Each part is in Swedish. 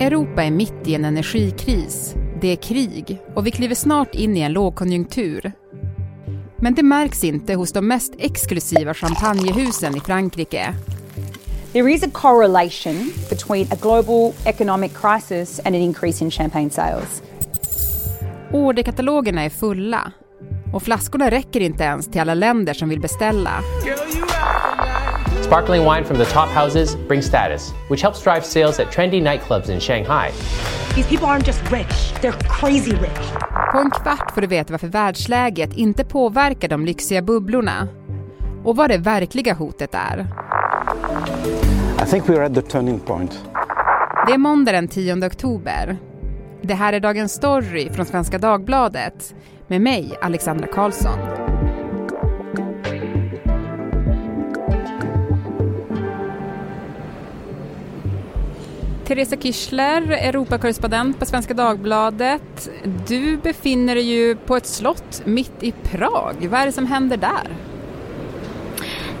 Europa är mitt i en energikris. Det är krig och vi kliver snart in i en lågkonjunktur. Men det märks inte hos de mest exklusiva champagnehusen i Frankrike. There is a correlation between a global economic crisis and an increase in champagne sales. Orderkatalogerna är fulla och flaskorna räcker inte ens till alla länder som vill beställa. Sparkling wine from the top houses brings status, which helps drive sales at trendy nightclubs in Shanghai. These people aren't just rich, they're crazy rich. På en kvart får du veta varför världsläget inte påverkar de lyxiga bubblorna och vad det verkliga hotet är. I think we are at the turning point. Det är måndag den 10 oktober. Det här är Dagens Story från Svenska Dagbladet med mig, Alexandra Karlsson. Teresa Kischler, Europakorrespondent på Svenska Dagbladet. Du befinner dig ju på ett slott mitt i Prag. Vad är det som händer där?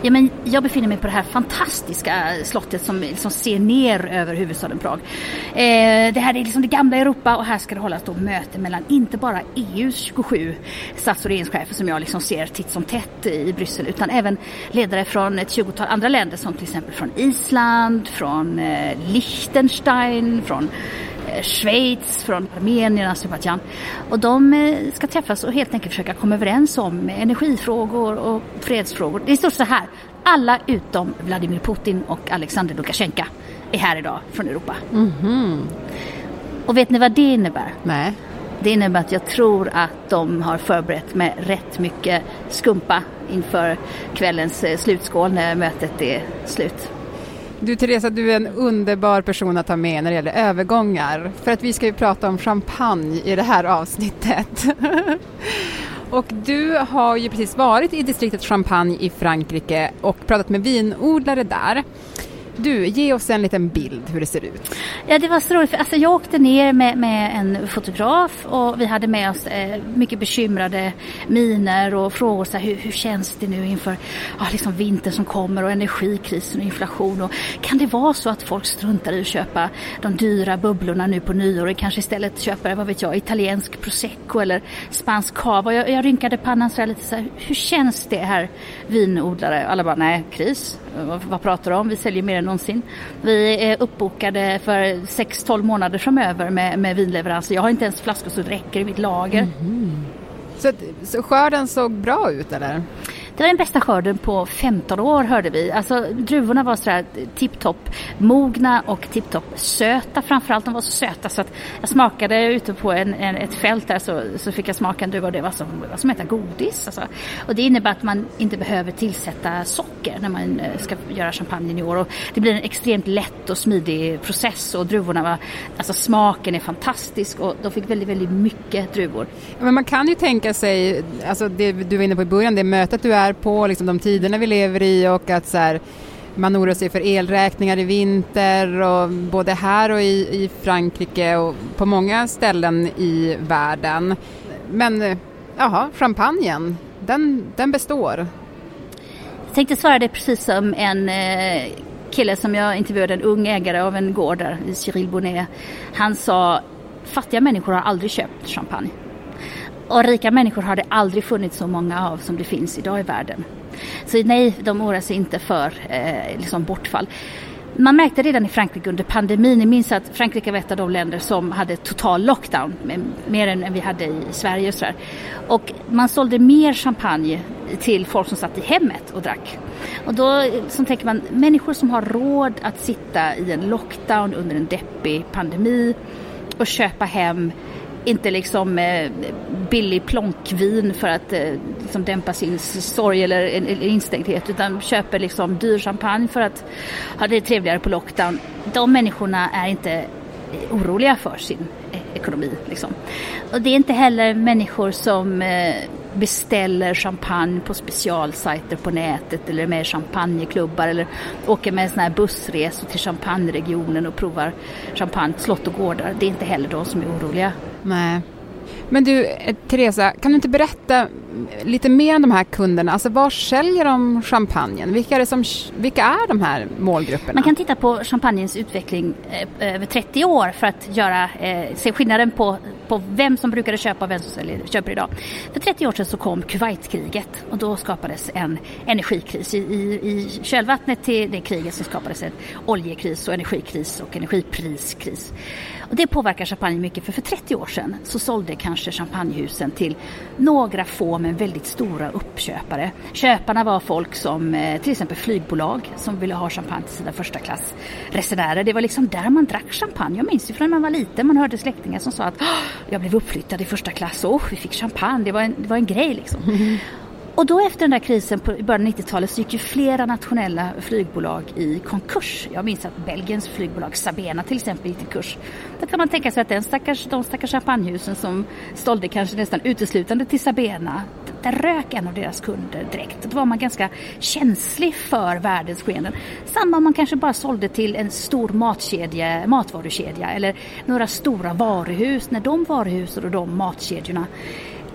Ja, men jag befinner mig på det här fantastiska slottet som liksom ser ner över huvudstaden Prag. Eh, det här är liksom det gamla Europa och här ska det hållas då möte mellan inte bara EUs 27 stats och regeringschefer som jag liksom ser titt som tätt i Bryssel utan även ledare från ett 20-tal andra länder som till exempel från Island, från eh, Liechtenstein, från Eh, Schweiz, från Armenien, Azerbajdzjan. Och de eh, ska träffas och helt enkelt försöka komma överens om energifrågor och fredsfrågor. Det är stort så här. Alla utom Vladimir Putin och Alexander Lukasjenko är här idag från Europa. Mm -hmm. Och vet ni vad det innebär? Nej. Det innebär att jag tror att de har förberett med rätt mycket skumpa inför kvällens eh, slutskål när mötet är slut. Du Teresa, du är en underbar person att ha med när det gäller övergångar. För att vi ska ju prata om champagne i det här avsnittet. och du har ju precis varit i distriktet Champagne i Frankrike och pratat med vinodlare där. Du, ge oss en liten bild hur det ser ut. Ja, det var så roligt. För, alltså, jag åkte ner med, med en fotograf och vi hade med oss eh, mycket bekymrade miner och frågor så här, hur, hur känns det nu inför ja, liksom vintern som kommer och energikrisen och inflation. Och, kan det vara så att folk struntar i att köpa de dyra bubblorna nu på nyår och kanske istället köper, vad vet jag, italiensk prosecco eller spansk cava. Jag, jag rynkade pannan så här lite så här, hur känns det här vinodlare? Alla bara, nej, kris. Vad, vad pratar du om? Vi säljer mer än någonsin. Vi är uppbokade för 6-12 månader framöver med, med vinleveranser. Jag har inte ens flaskor så det räcker i mitt lager. Mm. Så, så skörden såg bra ut eller? Det var den bästa skörden på 15 år hörde vi. Alltså druvorna var sådär tipptopp mogna och tipptopp söta framförallt. De var så söta så att jag smakade ute på en, en, ett fält där så, så fick jag smaka en druva och det var som, var som att äta godis. Alltså. Och det innebär att man inte behöver tillsätta socker när man eh, ska göra champagne i år. Och det blir en extremt lätt och smidig process och druvorna var, alltså smaken är fantastisk och de fick väldigt, väldigt mycket druvor. Men man kan ju tänka sig, alltså det du var inne på i början, det mötet du är här på, liksom de tiderna vi lever i och att så här, man oroar sig för elräkningar i vinter och både här och i, i Frankrike och på många ställen i världen. Men eh, jaha, champagnen, den, den består. Jag tänkte svara det precis som en eh, kille som jag intervjuade, en ung ägare av en gård där, Cyril Bonnet. Han sa, fattiga människor har aldrig köpt champagne. Och rika människor har det aldrig funnits så många av som det finns idag i världen. Så nej, de oroar sig inte för eh, liksom bortfall. Man märkte redan i Frankrike under pandemin, ni minns att Frankrike var ett av de länder som hade total lockdown, mer än vi hade i Sverige och sådär. Och man sålde mer champagne till folk som satt i hemmet och drack. Och då så tänker man, människor som har råd att sitta i en lockdown under en deppig pandemi och köpa hem inte liksom eh, billig plonkvin för att eh, liksom dämpa sin sorg eller, eller instängdhet utan köper liksom dyr champagne för att ha det trevligare på lockdown. De människorna är inte oroliga för sin eh, ekonomi. Liksom. Och det är inte heller människor som eh, beställer champagne på specialsajter på nätet eller med champagneklubbar eller åker med såna här bussresor till champagneregionen och provar champagne på slott och gårdar. Det är inte heller de som är oroliga. Nej. Men du, eh, Teresa, kan du inte berätta lite mer om de här kunderna. Alltså var säljer de champagnen? Vilka är, det som, vilka är de här målgrupperna? Man kan titta på champagnens utveckling eh, över 30 år för att göra, eh, se skillnaden på, på vem som brukade köpa och vem som säljer, köper idag. För 30 år sedan så kom Kuwaitkriget och då skapades en energikris. I, i, i kölvattnet till det kriget så skapades en oljekris och energikris och energipriskris. Och det påverkar champagne mycket för för 30 år sedan så sålde kanske champagnehusen till några få men väldigt stora uppköpare. Köparna var folk som eh, till exempel flygbolag som ville ha champagne till sina första klass resenärer. Det var liksom där man drack champagne. Jag minns ju från när man var liten, man hörde släktingar som sa att jag blev uppflyttad i första klass och vi fick champagne, det var en, det var en grej liksom. Och då efter den där krisen på, i början av 90-talet så gick ju flera nationella flygbolag i konkurs. Jag minns att Belgiens flygbolag Sabena till exempel gick i kurs. Då kan man tänka sig att den stackars, de stackars champagnehusen som sålde kanske nästan uteslutande till Sabena, där rök en av deras kunder direkt. Då var man ganska känslig för världens skeenden. Samma om man kanske bara sålde till en stor matkedja, matvarukedja eller några stora varuhus. När de varuhusen och de matkedjorna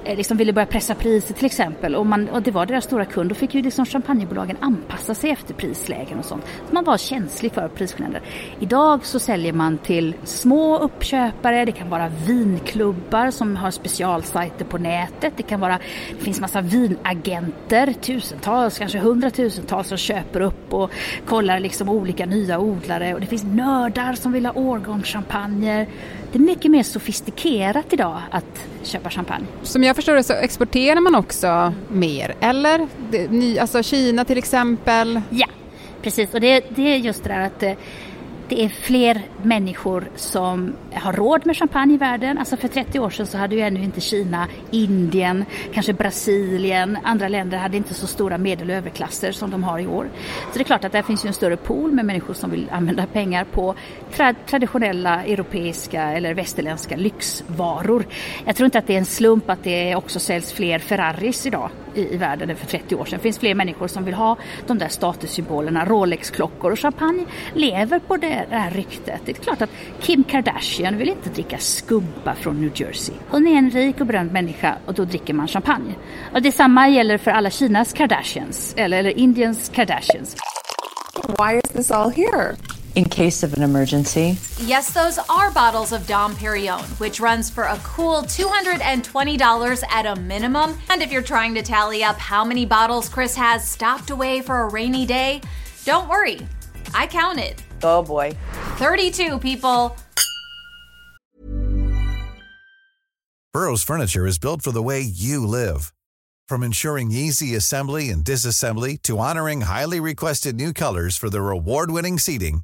Eh, liksom ville börja pressa priser till exempel och, man, och det var deras stora kund, då fick ju liksom champagnebolagen anpassa sig efter prislägen och sånt. Så man var känslig för prisskillnader. Idag så säljer man till små uppköpare, det kan vara vinklubbar som har specialsajter på nätet, det kan vara, det finns massa vinagenter, tusentals, kanske hundratusentals som köper upp och kollar liksom olika nya odlare och det finns nördar som vill ha årgångschampagner. Det är mycket mer sofistikerat idag att köpa champagne. Som jag förstår det så exporterar man också mer, eller? Det, alltså Kina till exempel? Ja, precis. Och det, det är just det där att eh, det är fler människor som har råd med champagne i världen. Alltså för 30 år sedan så hade ju ännu inte Kina, Indien, kanske Brasilien, andra länder hade inte så stora medel och överklasser som de har i år. Så det är klart att där finns ju en större pool med människor som vill använda pengar på tra traditionella europeiska eller västerländska lyxvaror. Jag tror inte att det är en slump att det också säljs fler Ferraris idag i, i världen än för 30 år sedan. Det finns fler människor som vill ha de där statussymbolerna, Rolex-klockor och champagne lever på det här ryktet. Det är klart att Kim Kardashian vill inte dricka skumpa från New Jersey. Hon är en rik och berömd människa och då dricker man champagne. Och detsamma gäller för alla Kinas Kardashians eller, eller Indiens Kardashians. Why is this all here? In case of an emergency. Yes, those are bottles of Dom Perignon, which runs for a cool $220 at a minimum. And if you're trying to tally up how many bottles Chris has stocked away for a rainy day, don't worry. I counted. Oh boy. 32 people. Burrow's furniture is built for the way you live. From ensuring easy assembly and disassembly to honoring highly requested new colors for their award-winning seating,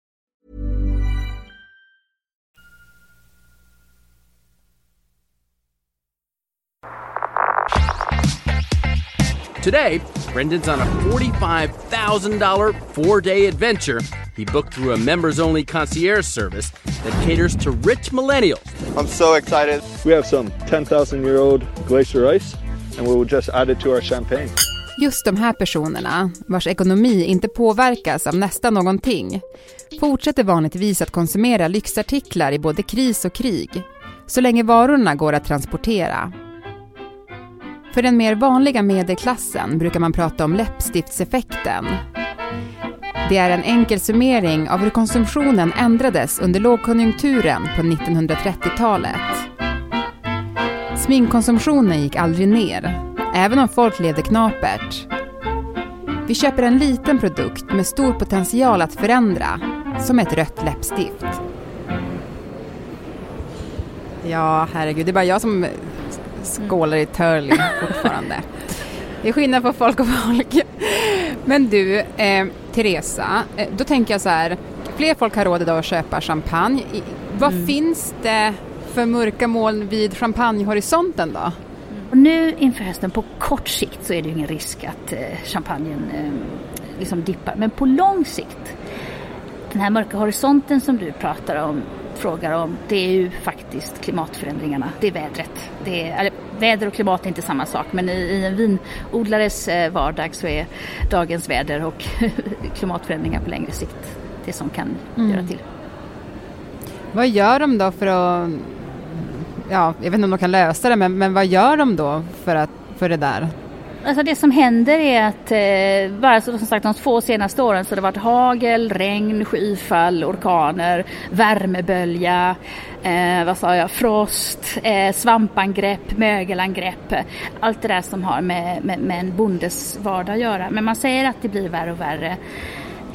Today, Brendan's on a $45,000 four day adventure he booked through a members only concierge service that caters to rich millennials. I'm so excited. We have some 10,000 year old glacier ice, and we will just add it to our champagne. Just de här personerna, vars ekonomi inte påverkas av nästan någonting, fortsätter vanligtvis att konsumera lyxartiklar i både kris och krig, så länge varorna går att transportera. För den mer vanliga medelklassen brukar man prata om läppstiftseffekten. Det är en enkel summering av hur konsumtionen ändrades under lågkonjunkturen på 1930-talet. Sminkkonsumtionen gick aldrig ner, även om folk levde knapert. Vi köper en liten produkt med stor potential att förändra, som ett rött läppstift. Ja, herregud, det är bara jag som skålar i Turling fortfarande. Det är skillnad på folk och folk. Men du, eh, Teresa, eh, då tänker jag så här, fler folk har råd idag att köpa champagne. Vad mm. finns det för mörka moln vid champagnehorisonten då? Och nu inför hösten på kort sikt så är det ju ingen risk att eh, champagnen eh, liksom dippar. Men på lång sikt, den här mörka horisonten som du pratar om frågar om det är ju faktiskt klimatförändringarna. Det är vädret. Det är, eller, väder och klimat är inte samma sak men i, i en vinodlares eh, vardag så är dagens väder och klimatförändringar på längre sikt det som kan mm. göra till. Vad gör de då för att, ja, jag vet inte om de kan lösa det, men, men vad gör de då för, att, för det där? Alltså det som händer är att eh, bara som sagt de två senaste åren så har det varit hagel, regn, skyfall, orkaner, värmebölja, eh, vad sa jag, frost, eh, svampangrepp, mögelangrepp. Allt det där som har med, med, med en bondes vardag att göra. Men man säger att det blir värre och värre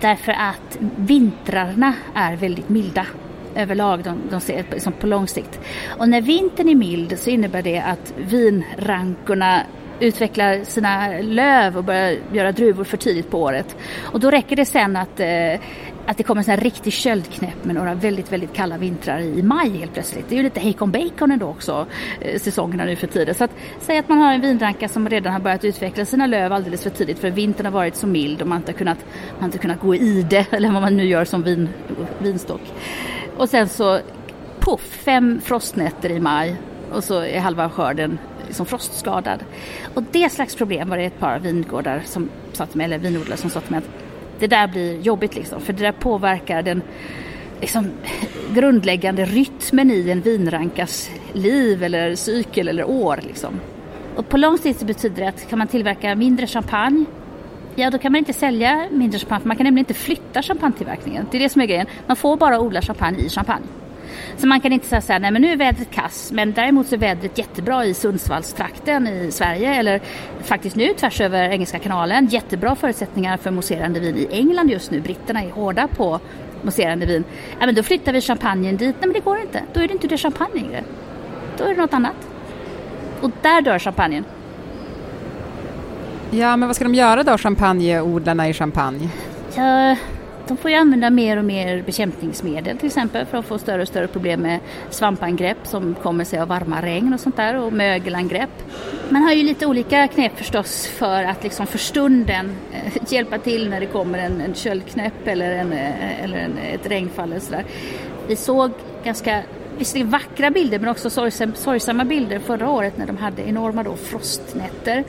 därför att vintrarna är väldigt milda överlag, de, de ser liksom på lång sikt. Och när vintern är mild så innebär det att vinrankorna utvecklar sina löv och börjar göra druvor för tidigt på året. Och då räcker det sen att, eh, att det kommer en riktig köldknäpp med några väldigt, väldigt kalla vintrar i maj helt plötsligt. Det är ju lite hejkon bacon ändå också, eh, säsongerna nu för tiden. Så att säg att man har en vinranka som redan har börjat utveckla sina löv alldeles för tidigt för vintern har varit så mild och man inte har kunnat, man har inte kunnat gå i det eller vad man nu gör som vin, vinstock. Och sen så poff, fem frostnätter i maj och så är halva skörden liksom frostskadad. Och det slags problem var det ett par vingårdar som satt med, eller vinodlare som satt med att det där blir jobbigt liksom, för det där påverkar den liksom, grundläggande rytmen i en vinrankas liv eller cykel eller år. Liksom. Och på lång sikt betyder det att kan man tillverka mindre champagne Ja, då kan man inte sälja mindre champagne för man kan nämligen inte flytta champagnetillverkningen. Det är det som är grejen. Man får bara odla champagne i champagne. Så man kan inte säga så här, nej men nu är vädret kass, men däremot så är vädret jättebra i Sundsvallstrakten i Sverige eller faktiskt nu tvärs över Engelska kanalen. Jättebra förutsättningar för mousserande vin i England just nu. Britterna är hårda på mousserande vin. Ja men då flyttar vi champagnen dit. Nej men det går inte. Då är det inte det champagne längre. Då är det något annat. Och där dör champagnen. Ja, men vad ska de göra då, champagneodlarna i Champagne? Ja, de får ju använda mer och mer bekämpningsmedel till exempel för att få större och större problem med svampangrepp som kommer sig av varma regn och sånt där och mögelangrepp. Man har ju lite olika knep förstås för att liksom för stunden eh, hjälpa till när det kommer en, en köldknäpp eller, en, eh, eller en, ett regnfall eller sådär. Vi såg ganska visserligen vackra bilder men också sorgsamma bilder förra året när de hade enorma då frostnätter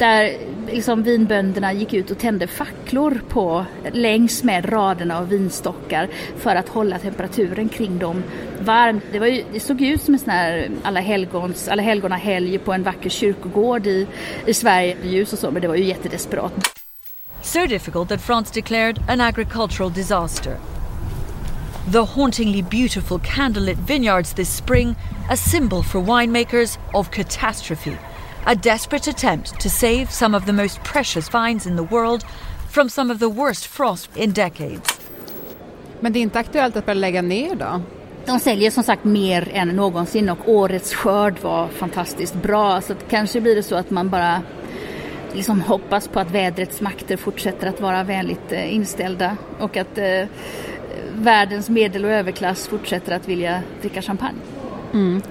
där liksom vinbönderna gick ut och tände facklor på längs med raderna av vinstockar för att hålla temperaturen kring dem varm. Det, var ju, det såg ut som en sån här alla, helgons, alla helgona helg på en vacker kyrkogård i, i Sverige, ljus och så, men det var ju jättedesperat. So difficult that France declared an agricultural disaster. The hauntingly beautiful candlelit vineyards this spring, a symbol for winemakers of catastrophe a desperate attempt to save some of the most precious vines in the world from some of the worst frost in decades. Men det är inte aktuellt att börja lägga ner då? De säljer som sagt mer än någonsin och årets skörd var fantastiskt bra så kanske blir det så att man bara liksom hoppas på att vädrets makter fortsätter att vara vänligt eh, inställda och att eh, världens medel och överklass fortsätter att vilja dricka champagne. Mm.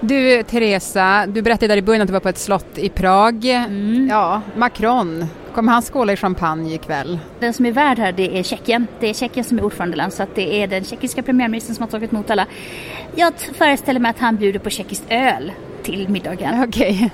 Du Teresa, du berättade där i början att du var på ett slott i Prag. Mm. Ja, Macron, kommer han skåla i champagne ikväll? Den som är värd här det är Tjeckien. Det är Tjeckien som är ordförandeland så det är den tjeckiska premiärministern som har tagit emot alla. Jag föreställer mig att han bjuder på tjeckiskt öl till middagen. Okay.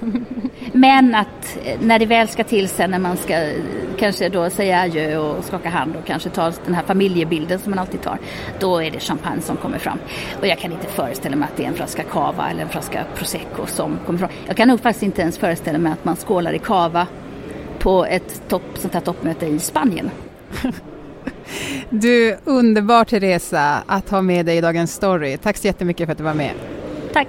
Men att eh, när det väl ska till sen när man ska kanske då säga adjö och skaka hand och kanske ta den här familjebilden som man alltid tar. Då är det champagne som kommer fram. Och jag kan inte föreställa mig att det är en flaska cava eller en flaska prosecco som kommer fram. Jag kan nog faktiskt inte ens föreställa mig att man skålar i cava på ett topp, sånt här toppmöte i Spanien. Du, underbar Teresa att ha med dig i Dagens Story. Tack så jättemycket för att du var med. Tack.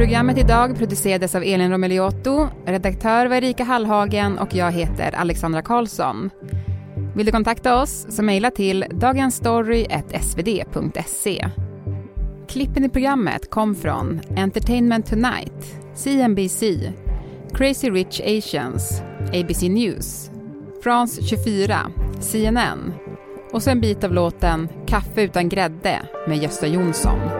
Programmet idag producerades av Elin Romeliotto, redaktör var Erika Hallhagen och jag heter Alexandra Karlsson. Vill du kontakta oss så mejla till dagensstory.svd.se. Klippen i programmet kom från Entertainment Tonight, CNBC, Crazy Rich Asians, ABC News, France 24, CNN och så en bit av låten Kaffe utan grädde med Gösta Jonsson.